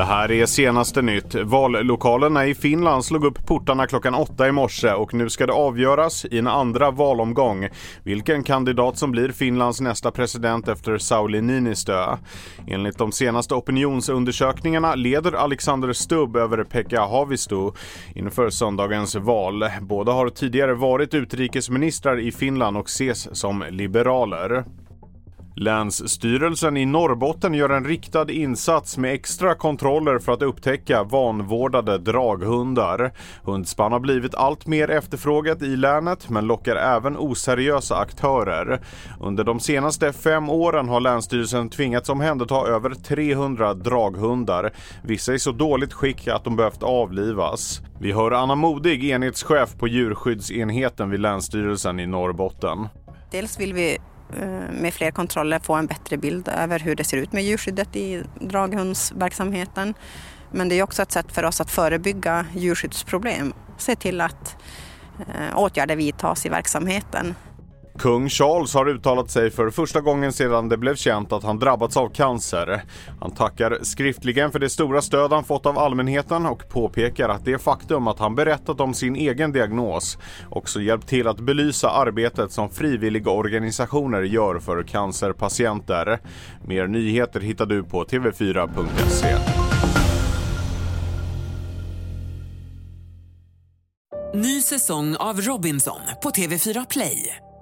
Det här är senaste nytt. Vallokalerna i Finland slog upp portarna klockan åtta i morse och nu ska det avgöras i en andra valomgång vilken kandidat som blir Finlands nästa president efter Sauli Niinistö. Enligt de senaste opinionsundersökningarna leder Alexander Stubb över Pekka Haavisto inför söndagens val. Båda har tidigare varit utrikesministrar i Finland och ses som liberaler. Länsstyrelsen i Norrbotten gör en riktad insats med extra kontroller för att upptäcka vanvårdade draghundar. Hundspann har blivit allt mer efterfrågat i länet men lockar även oseriösa aktörer. Under de senaste fem åren har Länsstyrelsen tvingats omhänderta över 300 draghundar. Vissa är så dåligt skick att de behövt avlivas. Vi hör Anna Modig, enhetschef på djurskyddsenheten vid Länsstyrelsen i Norrbotten. Dels vill vi Eh, med fler kontroller få en bättre bild över hur det ser ut med djurskyddet i draghundsverksamheten. Men det är också ett sätt för oss att förebygga djurskyddsproblem. Se till att eh, åtgärder vidtas i verksamheten. Kung Charles har uttalat sig för första gången sedan det blev känt att han drabbats av cancer. Han tackar skriftligen för det stora stöd han fått av allmänheten och påpekar att det faktum att han berättat om sin egen diagnos också hjälpt till att belysa arbetet som frivilliga organisationer gör för cancerpatienter. Mer nyheter hittar du på tv4.se. Ny säsong av Robinson på TV4 Play.